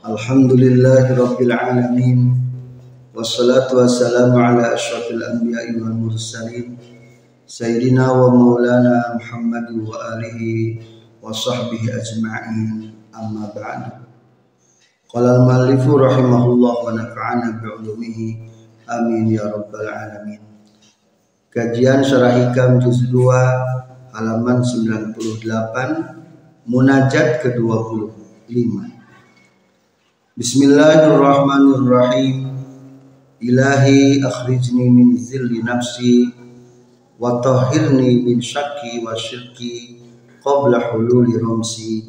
Alhamdulillahi rabbil alamin. Wassalatu wassalamu ala asyrafil anbiya'i wal mursalin. Sayyidina wa maulana Muhammad wa alihi wa sahbihi ajma'in. Amma ba'du. Qala al-muallifu rahimahullah wa nafa'ana bi'ulumihi. Amin ya rabbal alamin. Kajian Syarah Hikam Juz 2 halaman 98 munajat ke-25 Bismillahirrahmanirrahim. Ilahi akhrijni min zilli nafsi wa tahhirni min syakki wa syirki qabla hululi ramsi.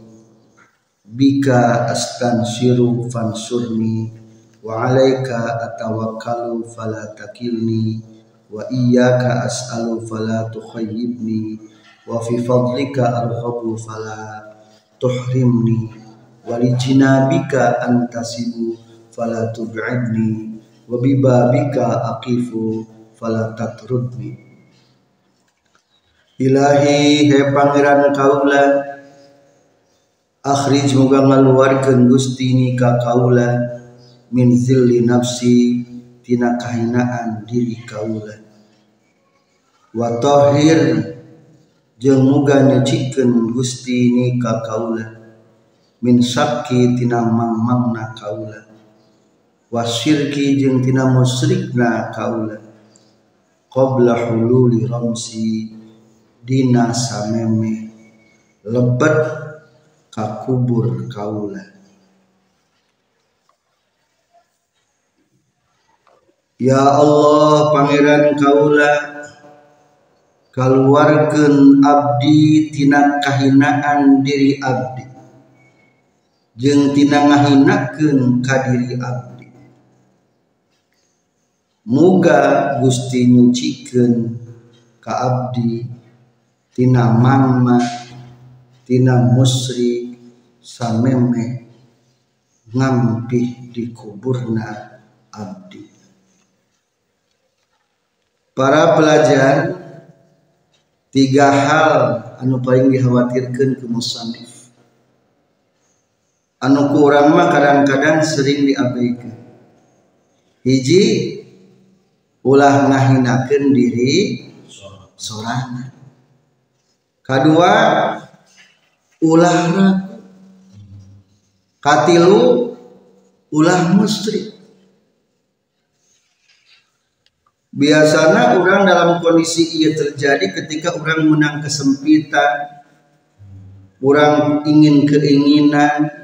Bika astanshiru fansurni wa alaika atawakkalu fala takilni wa iyyaka as'alu fala tukhayyibni wa fi fadlika arghabu fala tuhrimni wa li jinabika antasibu fala tub'idni wa bi babika aqifu fala tatrudni Ilahi he pangeran kaula akhrij muga ngaluarkeun Gusti ni ka kaula min zilli nafsi tina kahinaan diri kaula wa tahir jeung muga nyucikeun Gusti ni ka kaula min syakki tina mangmangna kaula. Wasyirki jeung tina musyrikna kaula. Qabla hululi ramsi dina sameme lebet ka kubur kaula. Ya Allah pangeran kaula keluarkan abdi tina kahinaan diri abdi jeng tina ngahinakeun ka diri abdi. Muga Gusti nyucikeun ka abdi tina mangma tina musri sameme ngampih di kuburna abdi. Para pelajar tiga hal anu paling dikhawatirkan ke musannif anu kurang mah kadang-kadang sering diabaikan. Hiji ulah ngahinakeun diri sorangan kedua ulah ragu. Katilu ulah musyrik Biasanya orang dalam kondisi ia terjadi ketika orang menang kesempitan, orang ingin keinginan,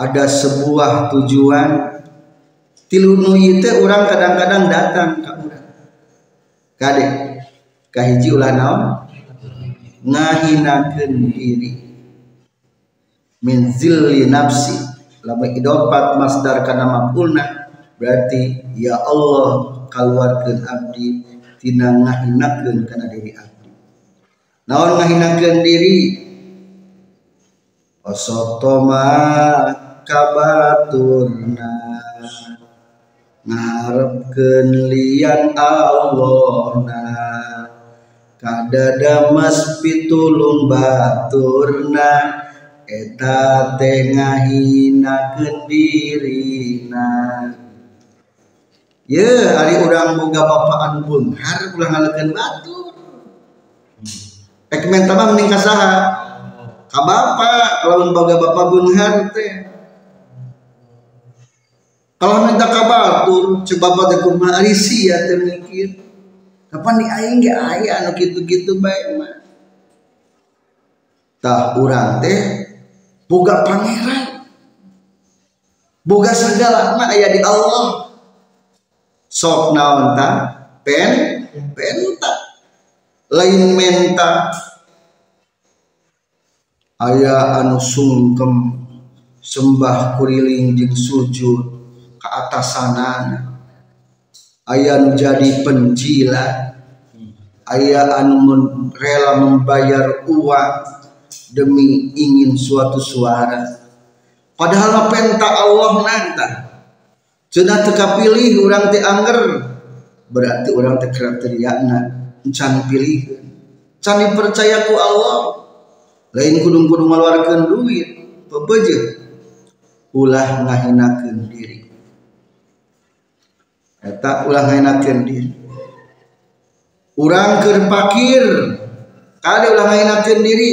ada sebuah tujuan. Tilu itu orang kadang-kadang datang ke orang. Kade, kahiji ulah naon? Ngahinakeun diri. Min zilli nafsi. Lama idopat masdar kana mafulna berarti ya Allah keluarkan abdi tina ngahinakeun kana diri abdi naon ngahinakeun diri osotoma kabaturna ngarepkeun lian Allahna kadada mas pitulung baturna eta teh ngahinakeun dirina Ya, hari orang boga bapaan har ulang ngalekeun batu. Ek menta mah mending kasaha? Ka bapa kalau boga bapak har teh. Kalau minta ka batur, coba pada kumaha ari sia teh mikir. Kapan di aing ge aya anu kitu-kitu bae mah. Tah urang teh boga pangeran. Boga segala mah aya di Allah sok naon ta pen penta lain menta aya anu sungkem sembah kuriling jeung sujud ke atas sana. Ayah jadi pencila ayah anu rela membayar uang demi ingin suatu suara. Padahal penta Allah nanta sudah teka pilih orang teh angger berarti orang teh kriteriana can pilih can dipercaya ku Allah? Lain kudu-kudu ngeluarkan duit pebeje ulah ngahinakeun diri eta ulah ngahinakeun diri. Urang keur pakir. Kali ulah ngahinakeun diri?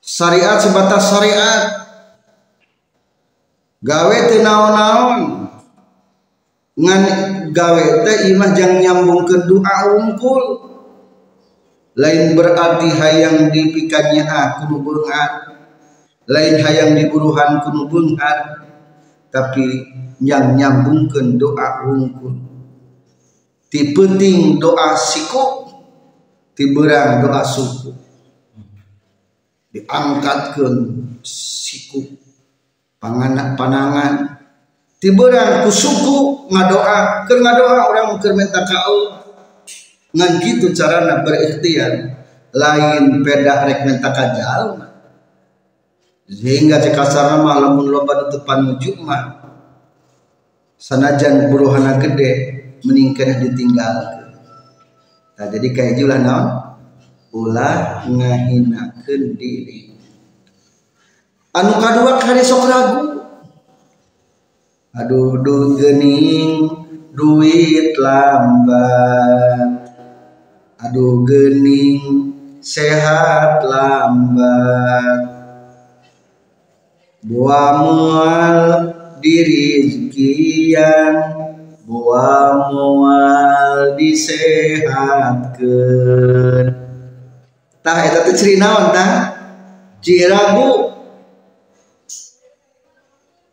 Syariat sebatas syariat. Gawe teu naon-naon. Ngan gawe teh imah jang nyambung ke doa unggul. Lain berarti hayang dipikannya ah kudu lain hayang diburuhan kudu beungat tapi yang nyambungkeun doa unggul ti penting doa siku ti berang doa suku. Diangkatkeun siku. Panganak panangan tiberang ku suku ngadoa. Keur ngadoa orang keur minta ka Allah ngan gitu carana berikhtiar. Lain peda rek minta ka jalma sehingga cek kasarna mah lamun loba nutupan ujug mah sanajan buruhana gede mending kena ditinggalkeun. Nah jadi kayak julah naon? Ulah ngahinakeun diri. Anu kadua kali sok ragu. Aduh duh gening duit lambat. Aduh gening sehat lambat buah mual diri sekian buah mual disehatkan. Tah eta teh ciri naon tah? Ciragu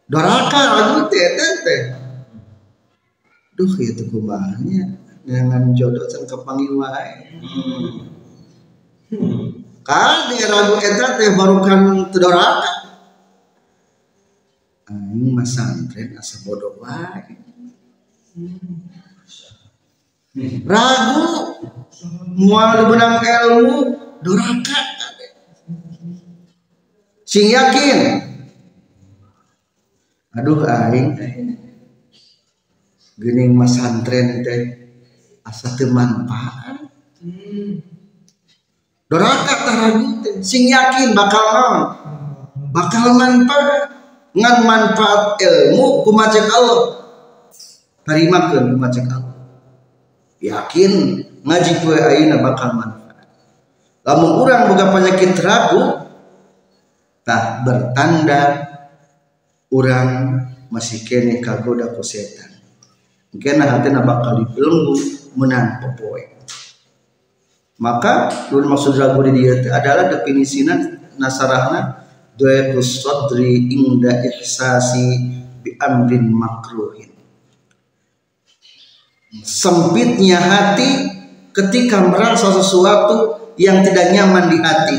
doraka ragu teh teh. Duh itu kumanya dengan jodoh can kepanggil wae. Kan di ragu eta teh baru kan doraka aing mah santren asa bodoh wae ragu mual benang ilmu doraka sing yakin? Aduh aing gening mas santren teh asa teu manfaat. Doraka taragu sing yakin bakal bakal manfaat ngan manfaat ilmu kumacek Allah. Tarimakeun kumacek Allah. Yakin ngaji poe ayeuna bakal manfaat. Lamun urang boga penyakit ragu tah bertanda orang masih kene kagoda ku setan. Kena hatena bakal dibelenggu menang popoe maka dulu maksud ragu di dia adalah definisinya nasarahna doekus sadri inda ihsasi bi amrin makruhin. Sempitnya hati ketika merasa sesuatu yang tidak nyaman di hati.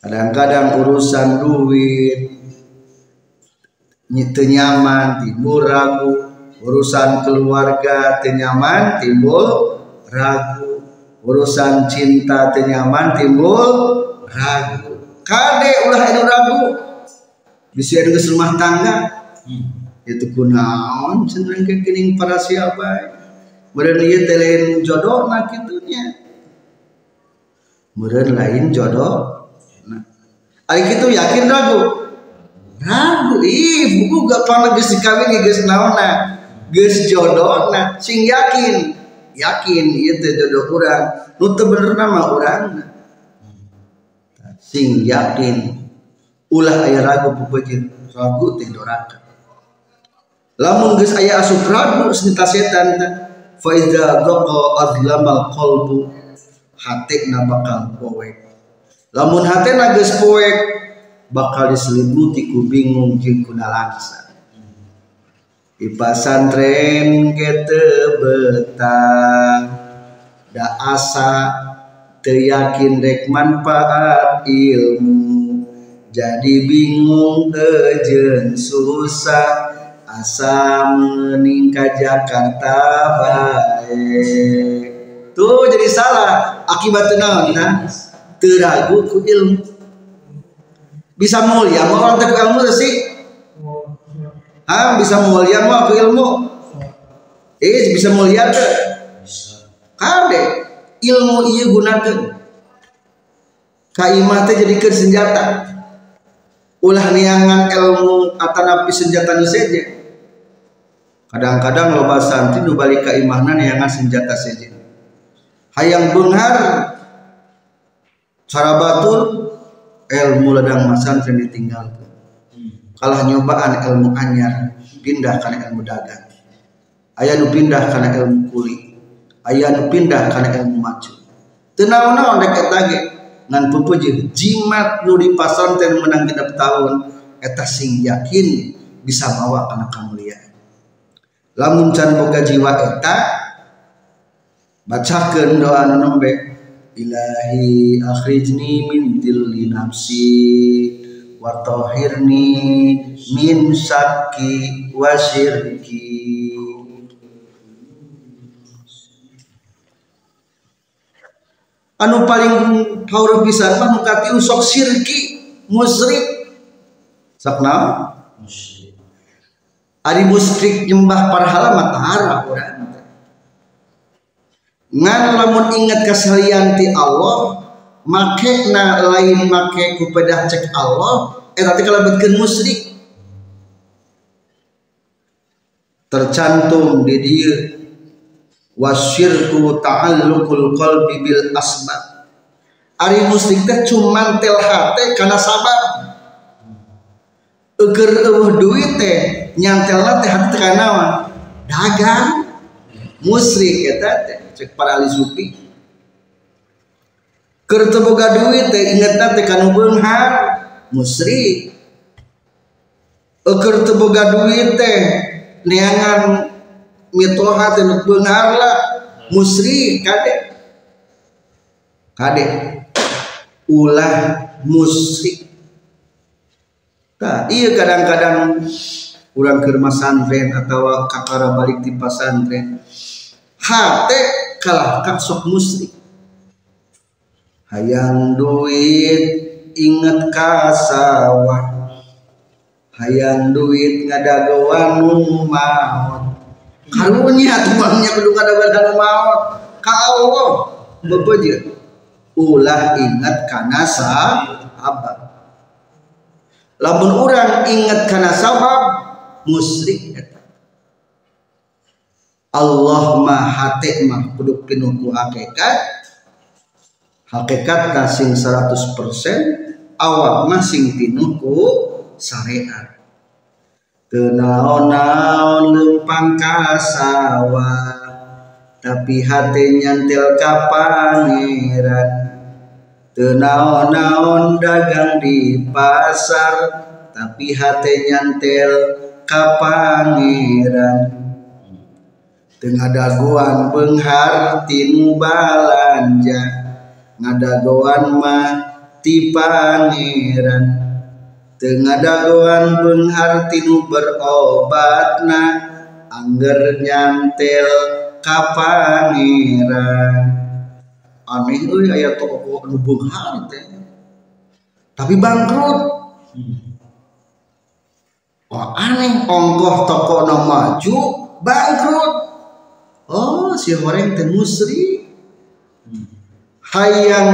Kadang-kadang urusan duit nyaman timbul ragu. Urusan keluarga tenyaman timbul ragu. Urusan cinta tenyaman timbul ragu kade ulah anu ragu bisa ada rumah tangga hmm. itu kunaon cenderung kekening para siapa Meren ieu teh jodoh nah kitunya Meren lain jodoh Ari kitu yakin ragu. Ragu ih buku gak pernah geus dikawin geus naonna. Geus jodohna sing yakin. Yakin ieu teh jodoh urang. Nu teu bener nama urang. Sing yakin. Ulah aya ragu pupeujit ragu teh doraka. Lamun geus aya asup ragu senita setan fa iza dhaqa adlamal qalbu hatekna bakal poek. Lamun hati geus poek bakal diselimuti ku bingung jeung ku nalangsa. Di pasantren kete betah. Da asa teyakin rek manfaat ilmu. Jadi bingung ejen susah. Asa meningkat Jakarta baik. Tuh jadi salah. Akibat naon nah. Teragu ku ilmu. Bisa mulia mau orang tak ilmu sih? Ah bisa mulia mau ke ilmu? Eh bisa mulia ke kade ilmu iya gunakan. Kaimah jadikan senjata. Ulah niangan ilmu atau napi senjata saja kadang-kadang loba santri nu balik ka imahna niangan senjata saja hayang benghar cara batul ilmu ladang masantri ditinggalkan kalah nyobaan ilmu anyar pindah karena ilmu dagang. Ayah nu pindah karena ilmu kulit ayah nu pindah karena ilmu maju. Tenang-naon deket lagi ngan pupuji jimat nu di pasantren menang genep tahun eta sing yakin bisa bawa kana kemuliaan. Lamun can boga jiwa eta bacakeun doa nembe ilahi akhrijni min dilli nafsi wa tahirni min syakki wa syirki anu paling haur pisan mah mukati usok sirki musyrik sok naon? Ari musyrik nyembah parhala mah urang ngan lamun ingat kasalian ti Allah make na lain make ku pedah cek Allah eta teh kalebetkeun musyrik tercantum di dieu wasyirku ta'alluqul qalbi bil asbab. Ari musrik teh cuman tel hate karena sabab. Eueur eueuh duit teh nyantelna teh hati kana naon dagang. Musrik eta teh cek para ahli sufi keur boga duit teh ingetna teh kana beunghar musrik. Eueur teu boga duit teh neangan mitoha teh beunghar lah musrik kade. Kade. Ulah musrik Nah, iya kadang-kadang kurang ke santren atau kakara balik di pasantren hate kalah kak sok musrik hayang duit inget kasawah hayang duit ngadagoan maut karunya tuangnya kudu ngadagoan maut. Ka Allah bebeje ulah ingat kana sahabat. Lamun orang ingat karena sabab musrik eta. Allah mah hate mah kudu hakikat hakikat kasing 100% awak mah sing pinuh ku syariat Tenaon-naon lempang kasawa tapi hati nyantil ka pangeran Tenaon-naon dagang di pasar tapi hati nyantel ka pangeran tengah daguan benghar tinu balanja ngadagoan mah ti pangeran tengah dagoan benghar tinu berobatna angger nyantel ka pangeran aneh euy aya toko anu beunghar teh. Tapi bangkrut. Wah aneh ongkoh toko na maju bangkrut. Oh si horeng teh musri hayang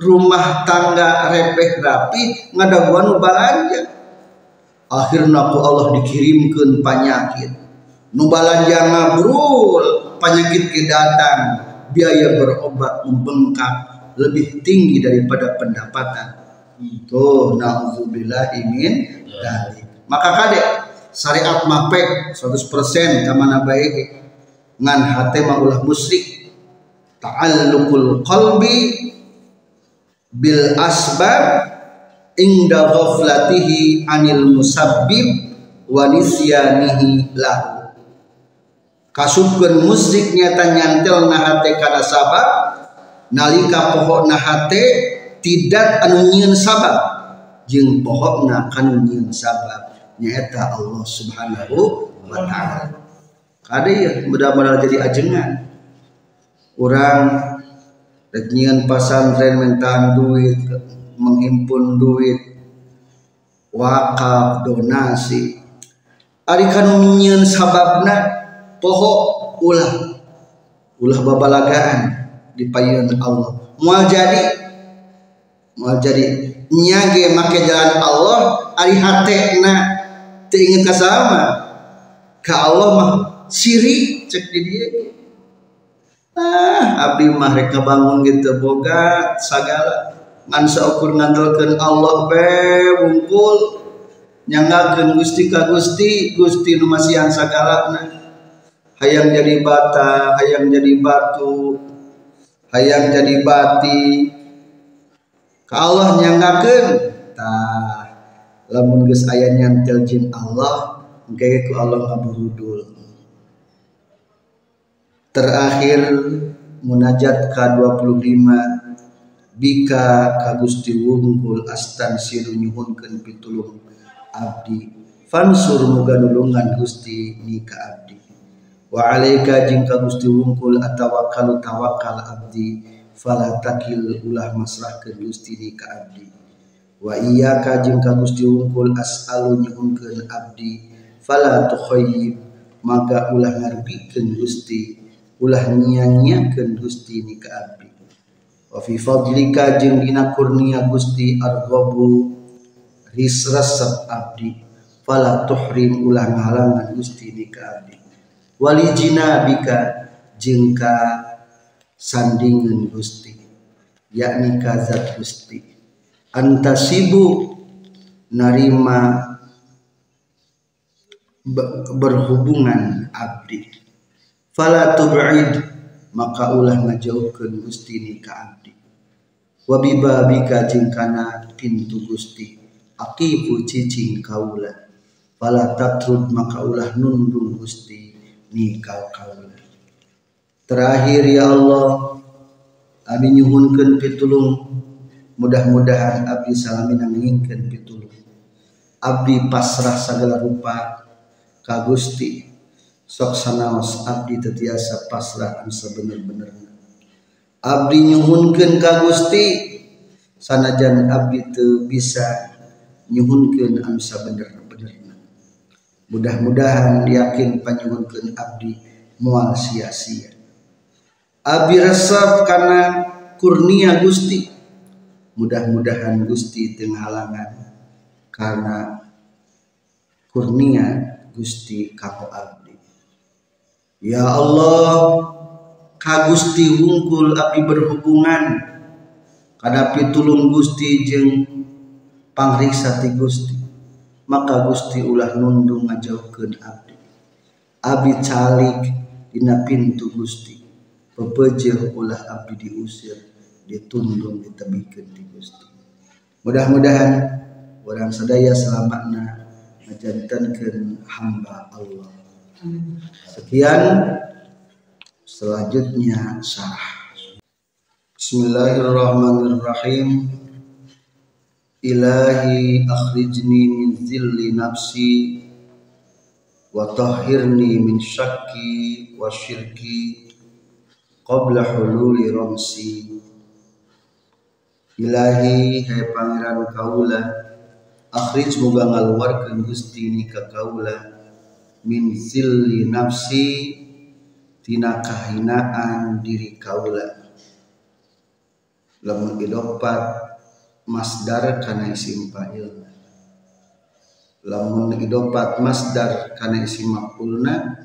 rumah tangga repeh rapi ngadaguan balanja akhirnya ku Allah dikirimkan penyakit. Nu balanja ngabrul penyakit kedatang biaya berobat membengkak lebih tinggi daripada pendapatan. Tuh nauzubillah ingin dari maka kadek syariat mapek 100% kamana baik. Ngan hate mah ulah musyrik. Ta'alluqul qalbi bil asbab inda ghaflatihi anil musabbib wa nisyanihi lahu kasubkeun musrik nyata nyantel na hate kana sabab nalika pohona hate tidak anu nyieun sabab jeung pohona kanu nyieun sabab nyaeta Allah Subhanahu wa taala. Kade ya mudah-mudahan jadi ajengan. Orang rek nyieun pasantren mentan duit, menghimpun duit, wakaf, donasi. Ari kanu nyieun sababna poho ulah. Ulah babalagaan di payun Allah. Mual jadi mual jadi. Nyage make jalan Allah ari na teingat ka sama ka Allah mah siri cek di dia ah abdi mah rek bangun gitu boga sagala. Ngan saukur ngandalkeun Allah be wungkul. Nyanggakeun Gusti ka Gusti Gusti nu masihan sagalana. Hayang jadi bata hayang jadi batu hayang jadi bati. Ka Allah nyangakeun tah lamun geus aya nyantel jin Allah engke ku Allah ngaburudul terakhir munajat K25 bika ka Gusti wungkul astan siru nyuhunkeun pitulung abdi. Fansur muga nulungan Gusti ni ka abdi. Wa alaika jingka gusti wungkul atawakkalu tawakal abdi fala takil ulah masrahkeun gusti ni ka abdi. Wa iyyaka jingka gusti wungkul as'alu nyuhunkeun abdi fala tukhayyib maka ulah ngarbikeun gusti ulah nya-nyakeun gusti ni ka abdi wa fi fadlika jeung dina kurnia gusti arghabu risresep abdi. Fala tuhrim ulah ngahalangan gusti ni ka abdi walijina bika jengka sandingan Gusti yakni kazat Gusti. Antasibu narima berhubungan abdi fala tub'id. Maka ulah ngajauhkeun Gusti ni ka abdi wa bibabika jengkana pintu Gusti. Aqifu cicing kaula fala tatrud maka ulah nundung Gusti ni kau terakhir ya Allah abi nyuhunkeun pitulung. Mudah-mudahan abdi salamina ngingkeun pitulung. Abdi pasrah segala rupa ka Gusti sok sanaos abdi tetiasa pasrah anu sabener-benerna abdi nyuhunkeun ka Gusti sanajan abdi teu bisa nyuhunkeun anu sabener mudah-mudahan yakin panyuhunkeun abdi mual sia-sia. Abdi resep karena kurnia Gusti. Mudah-mudahan Gusti tengah halangan karena kurnia Gusti kamu abdi ya Allah ka Gusti wungkul abdi berhubungan. Kada pitulung Gusti jeung pangriksa ti Gusti. Maka Gusti ulah nundung ngajauhkeun abdi. Abdi calik dina pintu Gusti. Pepejeh ulah abdi diusir ditundung ditebikeun di Gusti. Mudah-mudahan orang sadaya selamatna ngajantankeun hamba Allah sekian. Selanjutnya syarah. Bismillahirrahmanirrahim. Ilahi akhrijni min zilli nafsi wa tahhirni min syakki wa syirki qabla hululi ramsi. Ilahi hai pangeran kaula akhrij muga ngaluarkeun Gusti ni ka kaula min zilli nafsi tina kahinaan diri kaula. Lamun idopat masdar kana isim fa'il lamun idopat masdar kana isim maf'ulna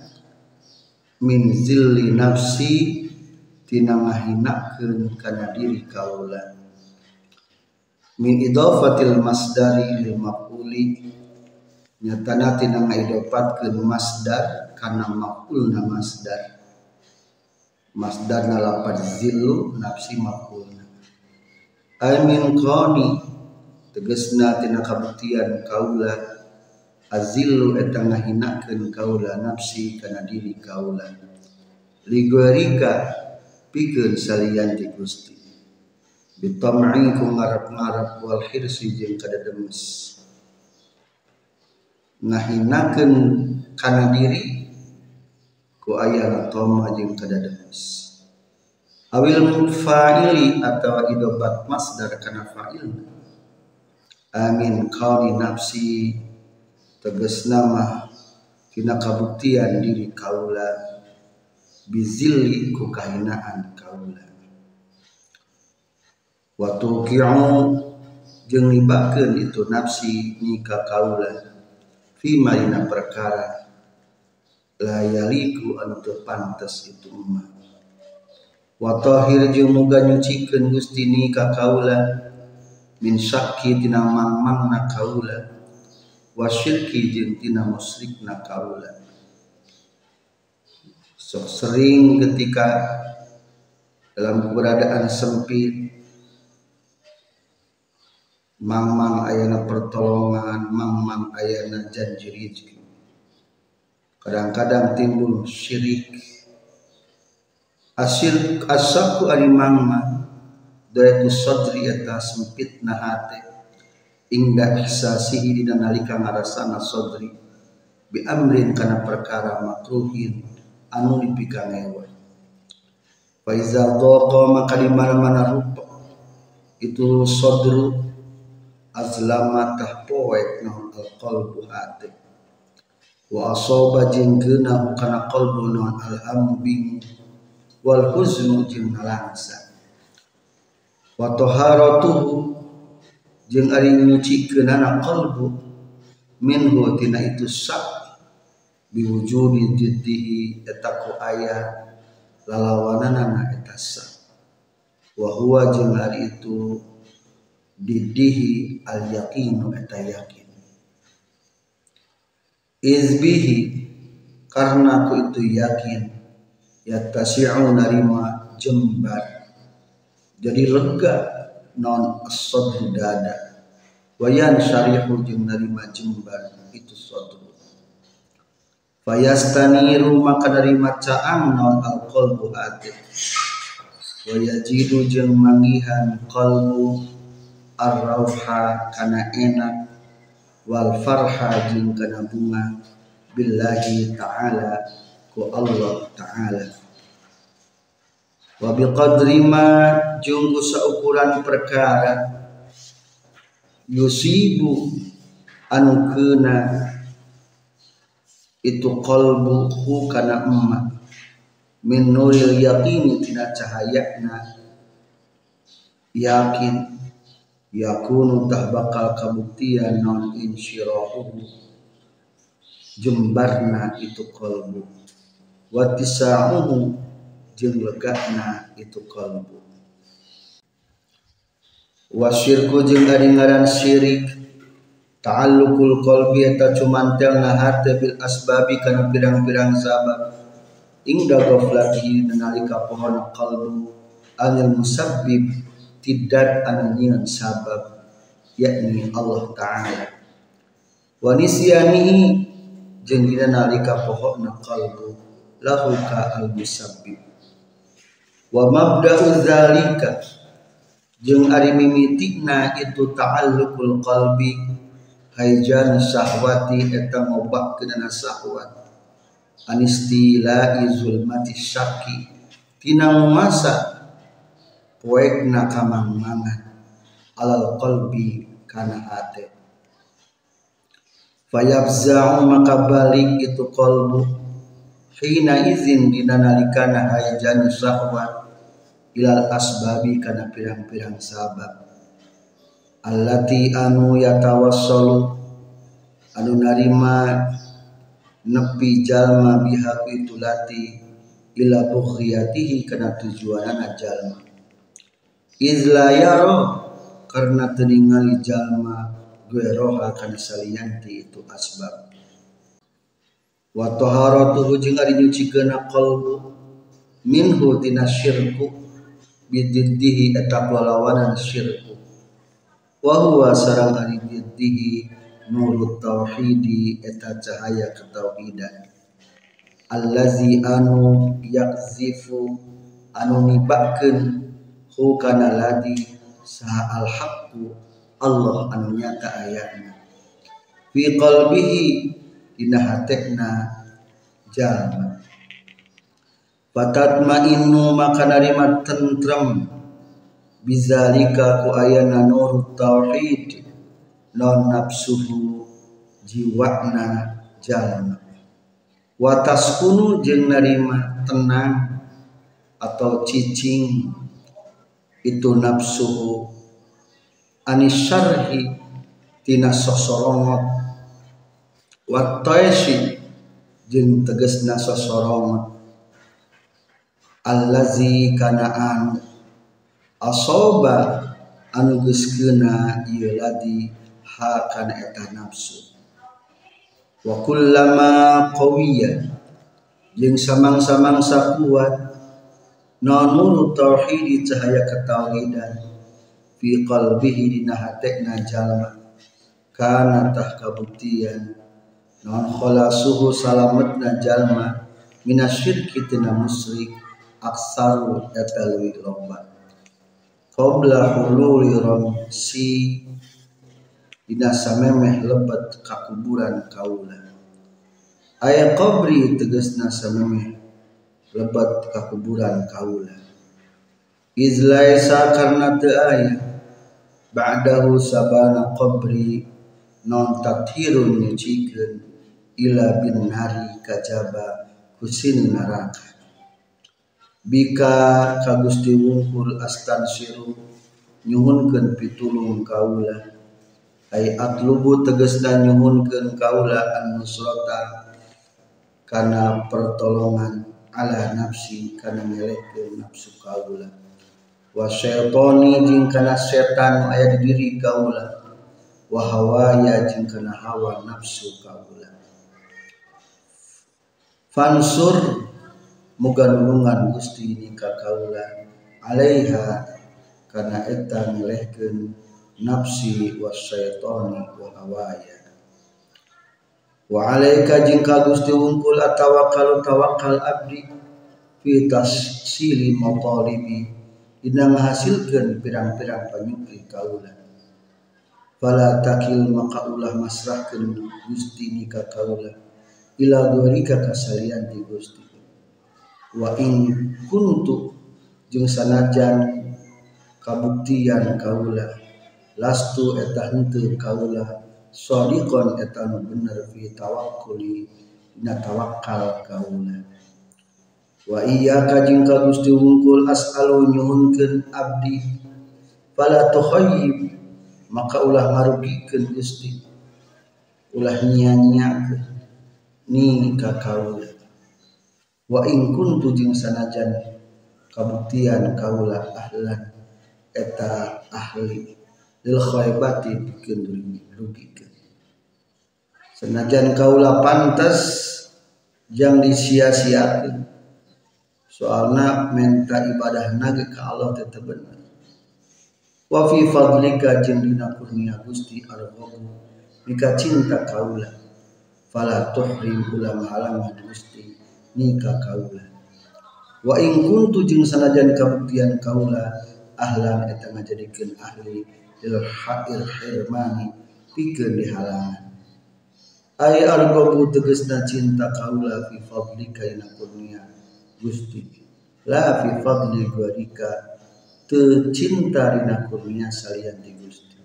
min zilli nafsi tina ngahinakeun kana diri kaula. Min idofatil masdari lil maf'uli nyatana tina ngaidopatkeun masdar kana maf'ulna masdar. Masdar lapad zillu nafsi maf'ulna amin qani tegesna tina kabuktian kaula. Azillu eta ngahinakeun kaula nafsi kana diri kaula. Ligorika pikeun salian ti Gusti bitam'i ku ngarap-ngarap wal hirsi jeung kadademes ngahinakeun kana diri ku aya toma jeung kadademes awil fa'ili atau idobat masdar kana fa'il. Amin kauni nafsi tegas nama tina kabuktian diri kaula bizilli ku kahinaan kaula. Waktu ki'u jeung libakeun itu nafsi nika kaula fi marina perkara la yaliku anu teu pantes itu mah wa tahir jeung muga nyucikeun Gusti nika kaula min syakki tina mangmangna kaula wa syirki jeung tina musyrikna kaula. Sok sering ketika dalam keberadaan sempit mang-mang ayana pertolongan mang-mang ayana janji rezeki kadang-kadang timbul syirik. Asil asaku ari mangma daya sadri eta sempitna hati. Ingda ihsasihi dina nalika ngarasana sodri. Bi amrin kana perkara makruhin anu dipikangewa fa iza dhaqa maka mana-mana rupa. Itu sodru azlama tahpoek naon alqalbu hati. Wa asaba jeung geuna kana qalbu naon alhamu bingung wal huznu jeung nalangsa. Wa taharatuhu jeung ari nyucikeun anak qalbu minhu tina itu sak biwujudi jiddihi eta ku aya lalawanana eta sak wa huwa jeung ari itu didihi al yaqinu eta yakin izbihi karena ku itu yakin yattasi'u narima jembar. Jadi lega non as-sadru dada. Wayan syarihu jeung narima jembar itu sadru fayastaniru maka narima caang non al-qalbu hati wayajidu jeung mangihan qalbu ar-rauha kana enak wal farha jeung kana bunga billahi ta'ala ku Allah ta'ala. Wa biqadri ma junggu saukuran perkara yusibu anu kena itu qalbuhu kana emma. Min nuril yaqini tina cahayana yakin yakunu tah bakal kabuktian non insyirahu jembarna itu qalbu wa tisa'uhu jeung legana itu kalbu. Wasyirku jeung ari ngaran syirik. Ta'alluqul qalbi eta cumantelna hate bil asbabi kana pirang-pirang sabab. Ingda ghaflatihi nalika pohon qalbu anil musabbib tidak anu sabab yakni Allah taala. Wa nisyanihi jeung dina nalika pohon qalbu lahu ka al musabbib wa mabda'u zalika jeung ari itu ta'alluqul qalbi haijan syahwati eta ngobakkeun syahwat. Anistila zulmati syaki tina masa poekna kamangmangan alal qalbi kana hate fayabza'u maka balik itu qalbu. Hina izin dina nalikana haijan syahwat ilal asbabi kana pirang-pirang sabab allati anu yatawassalu. Anu narima nepi jalma biha itu lati ila bukhriyatihi kana tujuanana jalma izla yaro karena teningali jalma gue roha kana salianti itu asbab. Wa taharatuhu jeung ari nyucikeun qalbu minhu tina syirku. Bididdihi eta lawanan syirku. Wa huwa sarang ari diddihi nurut tauhidi eta cahaya ketauhidan. Allazi anu yakzifu anu nibakeun hu kana ladi saha al haqqu Allah anu nyata ayatna. Fi qalbihi dina hatekna jalma fatatmainnu maka narima tentrem. Bizalika ku ayana nur tauhid non nafsuhu jiwana jalma wataskunu jeung narima tenang atau cicing itu nafsuhu. Anisarhi tina sosorongot. Wataisi jeung tegesna sosorongot. Allazi kana anu asoba anu geus keuna ieu ladi ha kana eta nafsu. Wa kullama qawiya jeung samang-samang nonur tauhid cahaya ketauhidan. Fi qalbihi dina hatekna jalma kana tah kabuktian non khalasuhu salamatna jalma. Minasyirki tina musyrik. Aksaru eta leuwih loba qabla hululi ramsi. Dina samemeh lebat kakuburan kaula aya qabri tegasna samemeh lebat kakuburan kaula. Izlaisa karna teu aya ba'dahu sabana qabri non tathirun nyucikeun ila bin nari kajaba kusin neraka. Bika kagusti wungkul astan siru nyuhunkeun pitulung kaula. Ay atlubu tegesna nyuhunkeun kaula an nusrata kana pertolongan ala nafsi kana ngelehkeun nafsu kaula. Wa syaitoni jeung kana setan aya di diri kaula. Wa hawaya jeung kana hawa nafsu kaula. Fansur muga nulungan Gusti ini ka kaula. Alaiha karena eta ngelehkeun nafsi wasyaitoni wa hawaya wa alaika jeung ka Gusti wungkul atawakkal tawakkal abdi fi tasili matalibi dina ngahasilkeun pirang-pirang panyukri kaula fala takil maka ulah masrahkeun Gusti ni ka kaula ila ghairika kasalian ti Gusti. Wa in kuntu jeung sanajan kabuktian kaula lastu eta henteu kaula sadiqon eta bener fi tawakkuli dina tawakkal kaula. Wa iya kajing ka Gusti wungkul as'alu nyuhunkeun abdi fala tukhayyib maka ulah marugikeun Gusti. Ulah nya-nyakeun ni ka kaula. Wa in kuntu sanajan kabuktian kaula ahlan eta ahli. Lil khaybati pikeun rugikeun sanajan kaula pantas jang disia-siakeun soalna menta ibadah nage ka Allah tetep bener. Wa fi fadlika jeung dina kurnia Gusti arghabu mika cinta kaula fala tuhrim ulam halangan Gusti nika kaula wa in kuntu jeung sanajan kabuktian kaula ahlan eta ngajadikeun ahli lil hair hirmani pikeun dihalangan ay argobu tegasna cinta kaula fi fadlika ina kurnia Gusti. La fi fadli gwarika teu cinta dina kurnia salian di Gusti.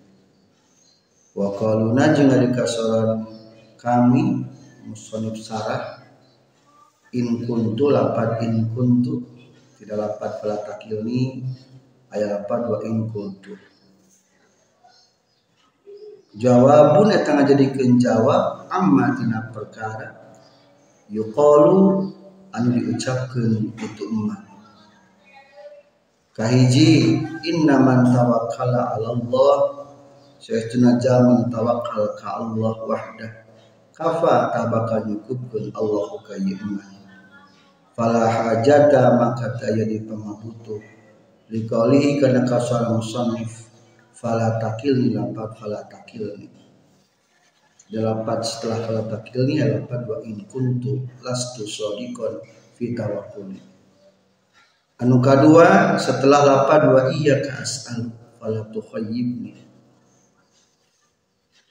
Wa qaluna jeung ari kasoran kami musonib sarah in kuntu lapat in kuntu tidak lapat fala takilni ayat lapat wa in kuntu jawabun eta ngajadikeun jawab amma tina perkara yuqalu anu diucapkeun itu emak. Kahiji inna man tawakkala 'ala Allah saestuna jalma tawakkal ka Allah wahdah. Kafa tabakal nyukupkeun Allah ka ieu emak. Fala hajata maka daya di pamabutuh likalihi kana kasara musannif fala takilni lapat fala takilni delapat setelah fala takilni lapat wa in kuntu lastu sadiqon fi tawakkuli. Anu kedua setelah lapad wa iya ka as'al tukhayyibni.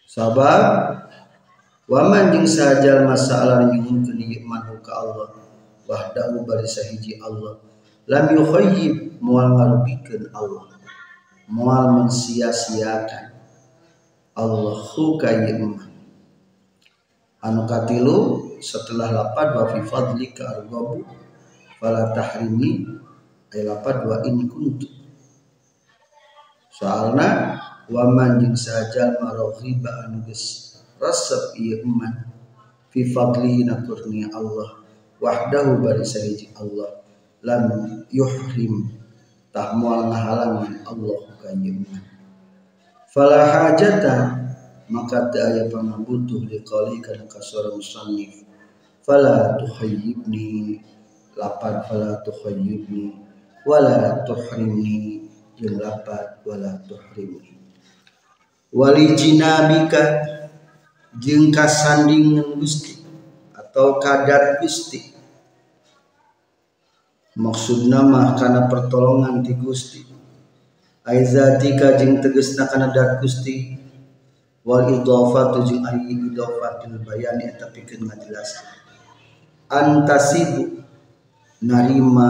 Sabab wa jeung sajal masalah nyuhun nikmat ka Allah wahdahu bari sahiji Allah lam yukhayyib moal ngarubikeun Allah moal mensia-siakan. Allah ka iman anu katilu setelah lapad wa fi fadlika argabu fala tahrimi ay lapad wa in kuntu. Soalna wa man jeung sajal maraghiba anu geus ieu iman fi fadlihi na kurnia Allah wahdahu bari Allah lam yuhrim tahmual ngahalangan Allah iman fala hajata maka teu aya pangabutuh liqali kana kasara musannif. Fala tuhayyibni lapan fala tuhayyibni wala tuhrimni jeung lapat wala tuhrimni. Wali jinabika jeung kasandingan Gusti atau kadat Gusti. Maksudna mah kana pertolongan ti Gusti aizatika jeung tegesna kana dat Gusti. Wal idhafatu jeung ari idhafatul bayani eta pikeun ngajelaskeun antasibu narima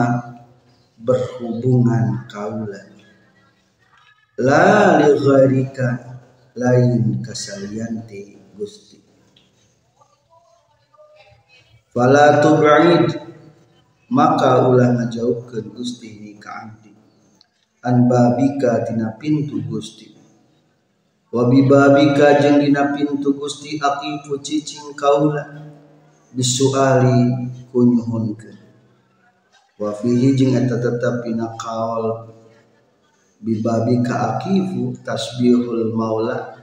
berhubungan kaula la li lain kasalianti Gusti. Fala tub'id maka ulah ngajauhkeun Gusti ni ka an babika tina pintu Gusti. Wa bibabika jeung dina pintu Gusti aqifu cicing kaula. Bisuali kunyuhunkeun wa fihi jeung eta tetep dina qaul bibabi ka akifu tasbihul maula.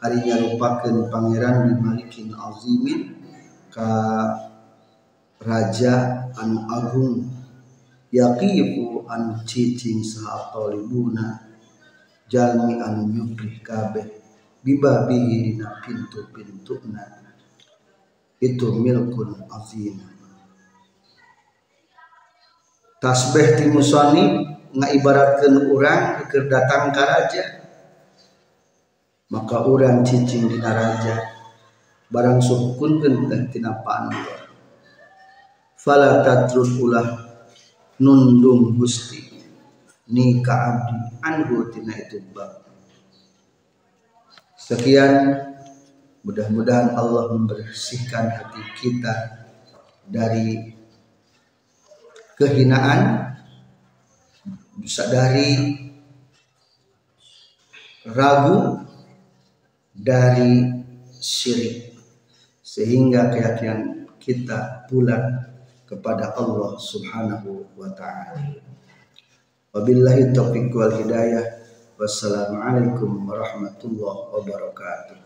Ari nyarupakeun pangeran bimalikin azimin ka raja anu agung yaqifu anu cicing saha talibuna jalmi anu nyuprih kabeh. Bibabihi dina pintu-pintuna itu milkun azim. Tasbih ti musani ngaibaratkeun urang keur datang ka raja. Maka urang cicing dina raja. Barang sukunkeun teh tina pantun fala tatruk ulah nundung Gusti ni abdi anhu tina itu bab sekian mudah-mudahan Allah membersihkan hati kita dari kehinaan dari ragu dari syirik. Sehingga keyakinan kita bulat kepada Allah Subhanahu wa taala. Wabillahi taufiq wal hidayah. Wassalamualaikum warahmatullahi wabarakatuh.